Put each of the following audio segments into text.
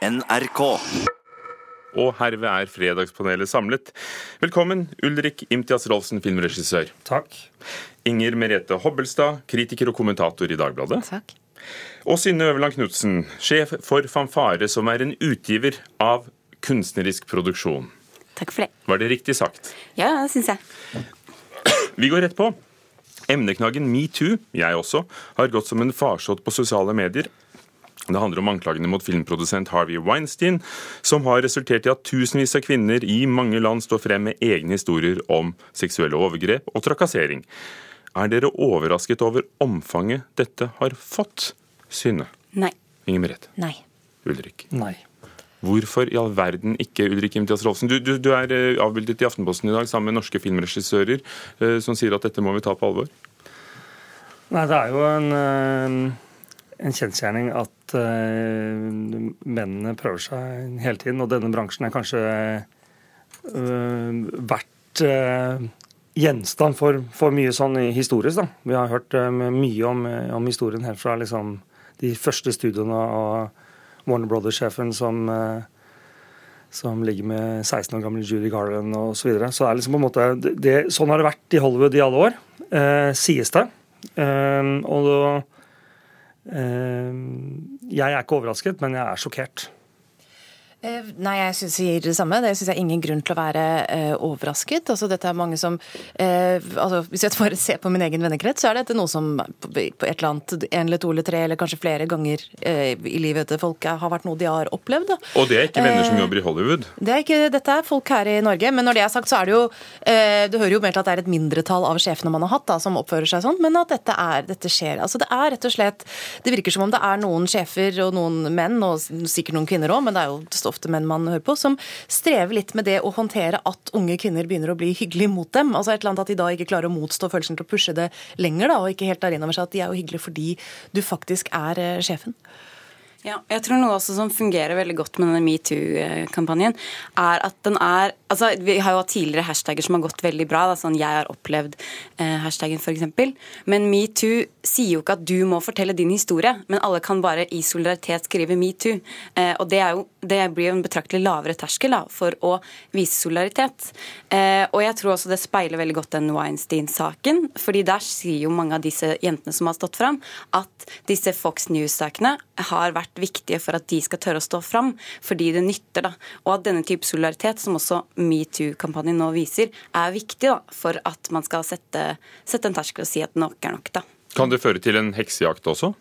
NRK. Og herved er Fredagspanelet samlet. Velkommen, Ulrik Imtias Rolfsen, filmregissør. Takk. Inger Merete Hobbelstad, kritiker og kommentator i Dagbladet. Takk. Og Synne Øverland Knutsen, sjef for Fanfare, som er en utgiver av kunstnerisk produksjon. Takk for det. Var det riktig sagt? Ja, det syns jeg. Vi går rett på. Emneknaggen metoo, jeg også, har gått som en farsott på sosiale medier. Det handler om anklagene mot filmprodusent Harvey Weinstein, som har resultert i at tusenvis av kvinner i mange land står frem med egne historier om seksuelle overgrep og trakassering. Er dere overrasket over omfanget dette har fått? Synne. Nei. Inger Merete. Nei. Ulrik. Nei. Hvorfor i all verden ikke Ulrik Imtias Rolfsen? Du, du, du er eh, avbildet i Aftenposten i dag sammen med norske filmregissører eh, som sier at dette må vi ta på alvor. Nei, det er jo en, eh, en kjensgjerning at eh, mennene prøver seg hele tiden, og denne bransjen er kanskje eh, vært eh, gjenstand for, for mye sånn historisk. da. Vi har hørt mye om, om historien helt fra liksom, de første studioene av Warner Brothers-sjefen som som ligger med 16 år gamle Judy Garland osv. Så, videre. så det er liksom på en måte, det, sånn har det vært i Hollywood i alle år, eh, sies det. Eh, og da Jeg er ikke overrasket, men jeg er sjokkert. Eh, Nei, jeg synes jeg sier det samme. Det syns jeg er ingen grunn til å være eh, overrasket. Altså, dette er mange som eh, altså, Hvis jeg bare ser på min egen vennekrets, så er dette noe som på på et eller annet, en eller to eller tre eller kanskje flere ganger eh, i livet til folk har vært noe de har opplevd. Da. Og det er ikke venner som Eh, jobber i Hollywood. Det er ikke, dette er folk her i Norge, men når det er sagt, så er det jo eh, Det hører jo mer til at det er et mindretall av sjefene man har hatt da, som oppfører seg sånn, men at dette, er, dette skjer. Altså Det er rett og slett Det virker som om det er noen sjefer og noen menn, og sikkert noen kvinner òg, men det er jo ofte menn man hører på, som strever litt med det å håndtere at unge kvinner begynner å bli hyggelige mot dem. Altså et eller annet At de da ikke klarer å motstå følelsen til å pushe det lenger, da, og ikke helt tar inn over seg at de er jo hyggelige fordi du faktisk er eh, sjefen. Ja, jeg tror noe også som fungerer veldig godt med denne metoo-kampanjen, er at den er altså Vi har jo hatt tidligere hashtagger som har gått veldig bra. Da, sånn 'jeg har opplevd' eh, hashtaggen f.eks. Men metoo sier jo ikke at du må fortelle din historie, men alle kan bare i solidaritet skrive metoo. Eh, og det, jo, det blir jo en betraktelig lavere terskel da, for å vise solidaritet. Eh, og jeg tror også det speiler veldig godt den Weinstein-saken, fordi der sier jo mange av disse jentene som har stått fram, at disse Fox News-sakene har vært viktige for at de skal tørre å stå fram, fordi det nytter. da. Og at denne type solidaritet, som også metoo-kampanjen nå viser, er viktig da, for at man skal sette, sette en terskel og si at nok er nok. da. Kan det føre til en heksejakt også?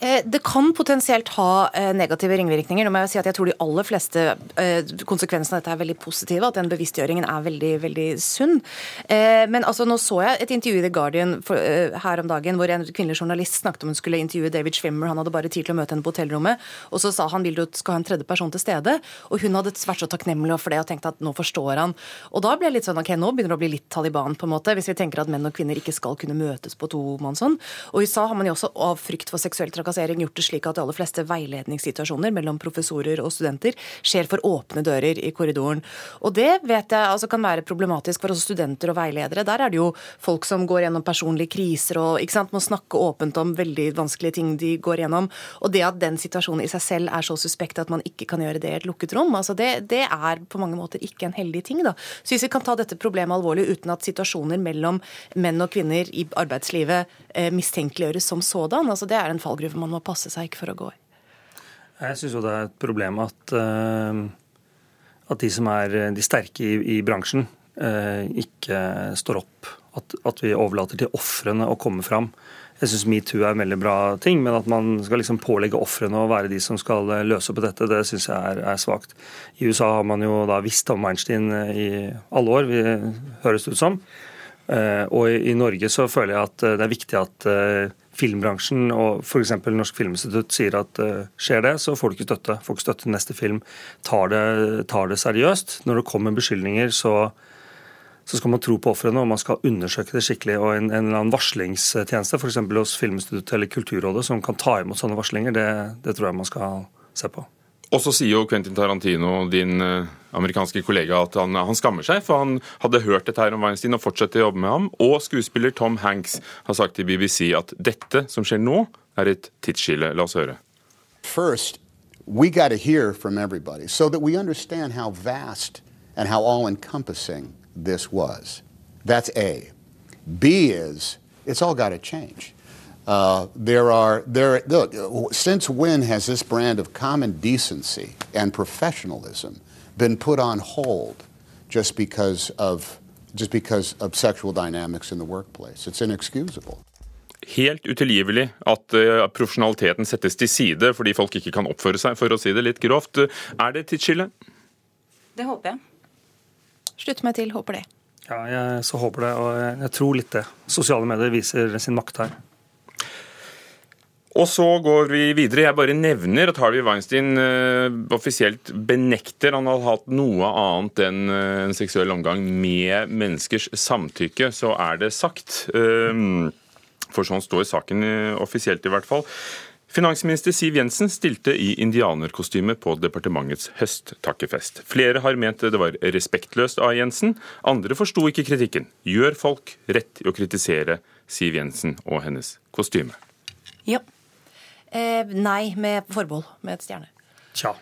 Eh, Det kan potensielt ha eh, negative ringvirkninger. Nå må jeg si at jeg tror de aller fleste eh, konsekvensene av dette er veldig positive. At den bevisstgjøringen er veldig veldig sunn. Men altså, nå så jeg et intervju i The Guardian her om dagen hvor en kvinnelig journalist snakket om hun skulle intervjue David Schwimmer. Han hadde bare tid til å møte henne på hotellrommet. Og så sa han vil du skal ha en tredje person til stede. Og hun hadde vært så takknemlig for det og tenkt at nå forstår han. Og da ble jeg litt sånn ok, nå begynner det å bli litt Taliban, på en måte, hvis vi tenker at menn og kvinner ikke skal kunne møtes på tomannshånd. Og i USA har man jo også av frykt for seksuell trakassering gjort det slik at de aller fleste veiledningssituasjoner mellom professorer og studenter skjer for åpne dører i korridoren. Og det vet jeg altså kan være problematisk for også studenter og veiledere. Der er det jo folk som går gjennom personlige kriser og ikke sant, må snakke åpent om veldig vanskelige ting de går gjennom. Og det at den situasjonen i seg selv er så suspekt at man ikke kan gjøre det i et lukket rom, altså det, det er på mange måter ikke en heldig ting. da. Så hvis vi kan ta dette problemet alvorlig uten at situasjoner mellom menn og kvinner i arbeidslivet eh, mistenkeliggjøres som sådan, altså det er en fallgruve man må passe seg ikke for å gå i. Jeg syns jo det er et problem at, eh, at de som er de sterke i, i bransjen, eh, ikke står opp. At, at vi overlater til ofrene å komme fram. Jeg syns metoo er en veldig bra ting, men at man skal liksom pålegge ofrene å være de som skal eh, løse opp i dette, det syns jeg er, er svakt. I USA har man jo da visst om Weinstein eh, i alle år, vi, høres det ut som. Eh, Og i, Norge så føler jeg at eh, det er viktig at eh, filmbransjen og f.eks. Norsk Filminstitutt sier at skjer det, så får du ikke støtte. Får ikke støtte til neste film. Tar det, tar det seriøst. Når det kommer beskyldninger, så, så skal man tro på ofrene, og man skal undersøke det skikkelig. Og en, en eller annen varslingstjeneste, f.eks. hos Filminstituttet eller Kulturrådet, som kan ta imot sånne varslinger, det, det tror jeg man skal se på. Og så sier jo Quentin Tarantino, din eh, amerikanske kollega, at han, han skammer seg, for han hadde hørt dette her om Weinstein og fortsetter å jobbe med ham. Og skuespiller Tom Hanks har sagt til BBC at dette som skjer nå, er et tidsskille. La oss høre. First, we got to hear from everybody so that we understand how vast and how all encompassing this was. That's A. B is it's all got to change. Uh, there are there look since when has this brand of common decency and professionalism been put on hold just because of just because of sexual dynamics in the workplace? It's inexcusable. helt utilgivelig at uh, profesjonaliteten settes til side fordi folk ikke kan oppføre seg, for å si det litt grovt. Er det tidsskille? Det håper jeg. Slutter meg til, håper det. Ja, jeg så håper det, og jeg, jeg tror litt det. Sosiale medier viser sin makt her. Og så går vi videre. Jeg bare nevner at Harvey Weinstein uh, offisielt benekter han har hatt noe annet enn uh, en seksuell omgang med menneskers samtykke. Så er det sagt. Uh, for sånn står saken offisielt, i hvert fall. Finansminister Siv Jensen stilte i indianerkostyme på departementets høsttakkefest. Flere har ment det var respektløst av Jensen, andre forsto ikke kritikken. Gjør folk rett i å kritisere Siv Jensen og hennes kostyme? Ja. Eh, nei, med forbehold. Med et stjerne. Tja.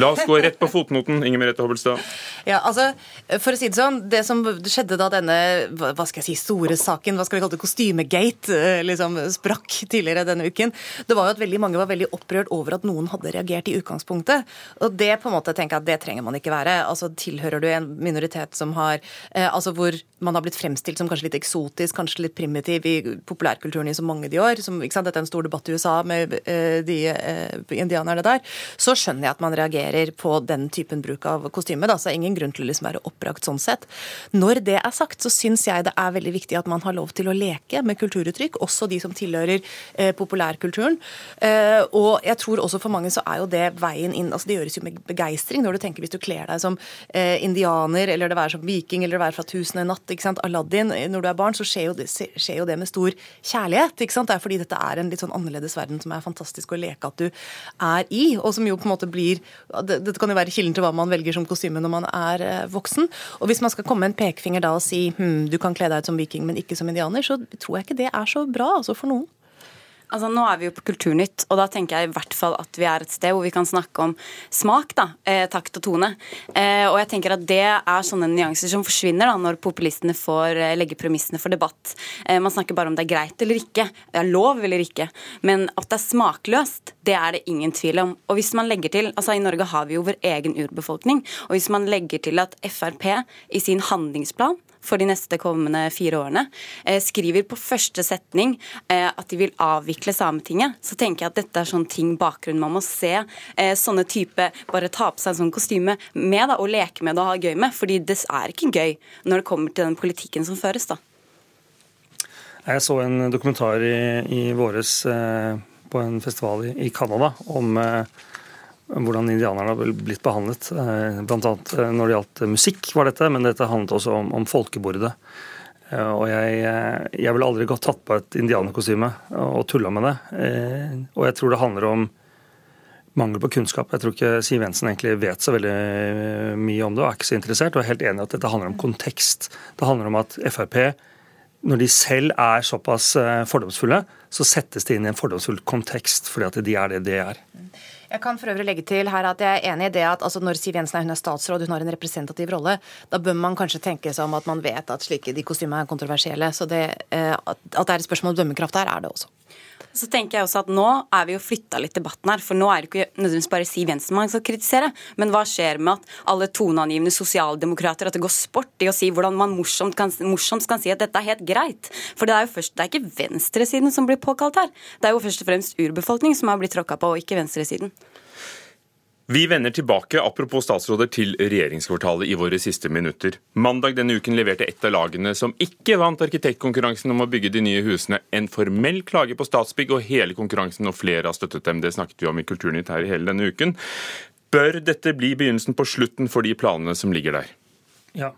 La oss gå rett på fotnoten, Inger Merete Hobbelstad. Ja, altså, for å si Det sånn, det som skjedde da denne hva skal jeg si, store saken, hva skal vi kalle det, kostymegate, eh, liksom sprakk tidligere denne uken, det var jo at veldig mange var veldig opprørt over at noen hadde reagert i utgangspunktet. Og det på en måte tenker jeg at det trenger man ikke være. Altså, Tilhører du en minoritet som har eh, altså hvor man har blitt fremstilt som kanskje litt eksotisk, kanskje litt primitiv i populærkulturen i så mange de år, som, ikke sant, dette er en stor debatt i USA med eh, de eh, indianerne der, så skjønner jeg at man reagerer reagerer på den typen bruk av kostyme. Da, så er ingen grunn til å liksom være oppbrakt sånn sett. Når det er sagt, så syns jeg det er veldig viktig at man har lov til å leke med kulturuttrykk, også de som tilhører eh, populærkulturen. Eh, og jeg tror også for mange så er jo det veien inn altså Det gjøres jo med begeistring når du tenker hvis du kler deg som eh, indianer, eller det være som viking, eller det være fra Tusen en natt, ikke sant, Aladdin, når du er barn, så skjer jo det, skjer jo det med stor kjærlighet. ikke sant, Det er fordi dette er en litt sånn annerledes verden som er fantastisk å leke at du er i, og som jo på en måte blir dette kan jo være kilden til hva man velger som kostyme når man er eh, voksen. Og hvis man skal komme med en pekefinger da og si hm, du kan kle deg ut som viking, men ikke som indianer, så tror jeg ikke det er så bra altså for noen. Altså, nå er vi jo på Kulturnytt, og da tenker jeg i hvert fall at vi er et sted hvor vi kan snakke om smak, da, eh, takt og tone. Eh, og jeg tenker at det er sånne nyanser som forsvinner da, når populistene får eh, legge premissene for debatt. Eh, man snakker bare om det er greit eller ikke, det er lov eller ikke. Men at det er smakløst, det er det ingen tvil om. Og hvis man legger til, altså I Norge har vi jo vår egen urbefolkning, og hvis man legger til at Frp i sin handlingsplan for de neste kommende fire årene, eh, skriver på første setning eh, at de vil avvikle Sametinget, så tenker jeg at dette er sånn ting bakgrunn man må se. Eh, sånne type bare ta på seg en sånn kostyme med da, og leke med det og ha gøy med. fordi det er ikke gøy når det kommer til den politikken som føres. da. Jeg så en dokumentar i, i våres på en festival i Canada om hvordan indianerne har blitt behandlet. Eh, Bl.a. Eh, når det gjaldt musikk, var dette, men dette handlet også om, om folkebordet. Eh, og jeg, jeg ville aldri gått tatt på et indianerkostyme og tulla med det. Og jeg tror det handler om mangel på kunnskap. Jeg tror ikke Siv Jensen egentlig vet så veldig mye om det og er ikke så interessert. Og er helt enig i at dette handler om kontekst. Det handler om at Frp, når de selv er såpass fordomsfulle, så settes de inn i en fordomsfull kontekst fordi at de er det de er. Jeg kan for øvrig legge til her at jeg er enig i det at altså når Siv Jensen er, hun er statsråd, hun har en representativ rolle, da bør man kanskje tenke seg om at man vet at slike de kostymene er kontroversielle. Så det, eh, at det er et spørsmål om dømmekraft her, er det også. Så tenker jeg også at Nå er vi jo flytta litt debatten her, for nå er det ikke nødvendigvis bare Siv Jensen man skal kritisere. Men hva skjer med at alle toneangivende sosialdemokrater at det går sport i å si hvordan man morsomt kan, morsomt kan si at dette er helt greit? For det er jo først, det er ikke venstresiden som blir påkalt her. Det er jo først og fremst urbefolkning som har blitt tråkka på, og ikke venstresiden. Vi vender tilbake apropos statsråder til regjeringskvartalet i våre siste minutter. Mandag denne uken leverte et av lagene som ikke vant arkitektkonkurransen om å bygge de nye husene, en formell klage på Statsbygg og hele konkurransen, og flere har støttet dem. Det snakket vi om i Kulturnytt her hele denne uken. Bør dette bli begynnelsen på slutten for de planene som ligger der? Ja.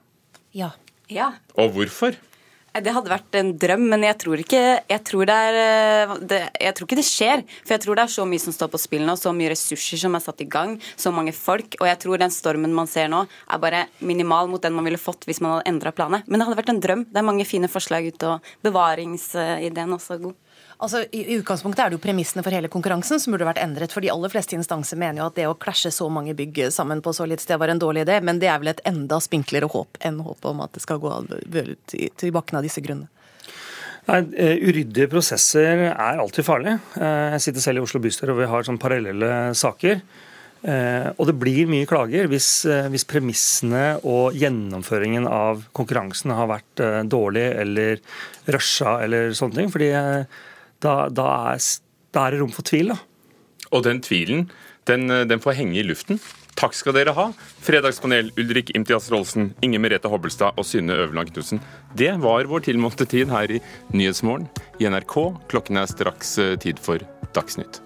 Ja. ja. Og hvorfor? Det hadde vært en drøm, men jeg tror ikke jeg tror, er, eh, det, jeg tror ikke det skjer. For jeg tror det er så mye som står på spill nå, så mye ressurser som er satt i gang, så mange folk. Og jeg tror den stormen man ser nå, er bare minimal mot den man ville fått hvis man hadde endra planene. Men det hadde vært en drøm. Det er mange fine forslag ute, og bevaringsideen også god. Altså, i, utgangspunktet er det jo premissene for hele konkurransen som burde vært endret. For de aller fleste instanser mener jo at det å klasje så mange bygg sammen på så litt sted var en dårlig idé, men det er vel et enda spinklere håp enn håpet om at det skal gå til bakken av disse grunnene. Nei, eh, Uryddige prosesser er alltid farlig. Eh, jeg sitter selv i Oslo bystyre og vi har sånn parallelle saker. Eh, og det blir mye klager hvis, hvis, premissene og gjennomføringen av konkurransen har vært dårlig eller rusha eller sånne ting. fordi da, da, er, da er, det rom for tvil. da. Og den tvilen den, den får henge i luften. Takk skal dere ha, Fredagspanel Ulrik Imtias Rolsen, Inger Merete Hobbelstad og Synne Øverland Knutsen. Det var vår tilmålte tid her i Nyhetsmorgen i NRK. Klokken er straks tid for Dagsnytt.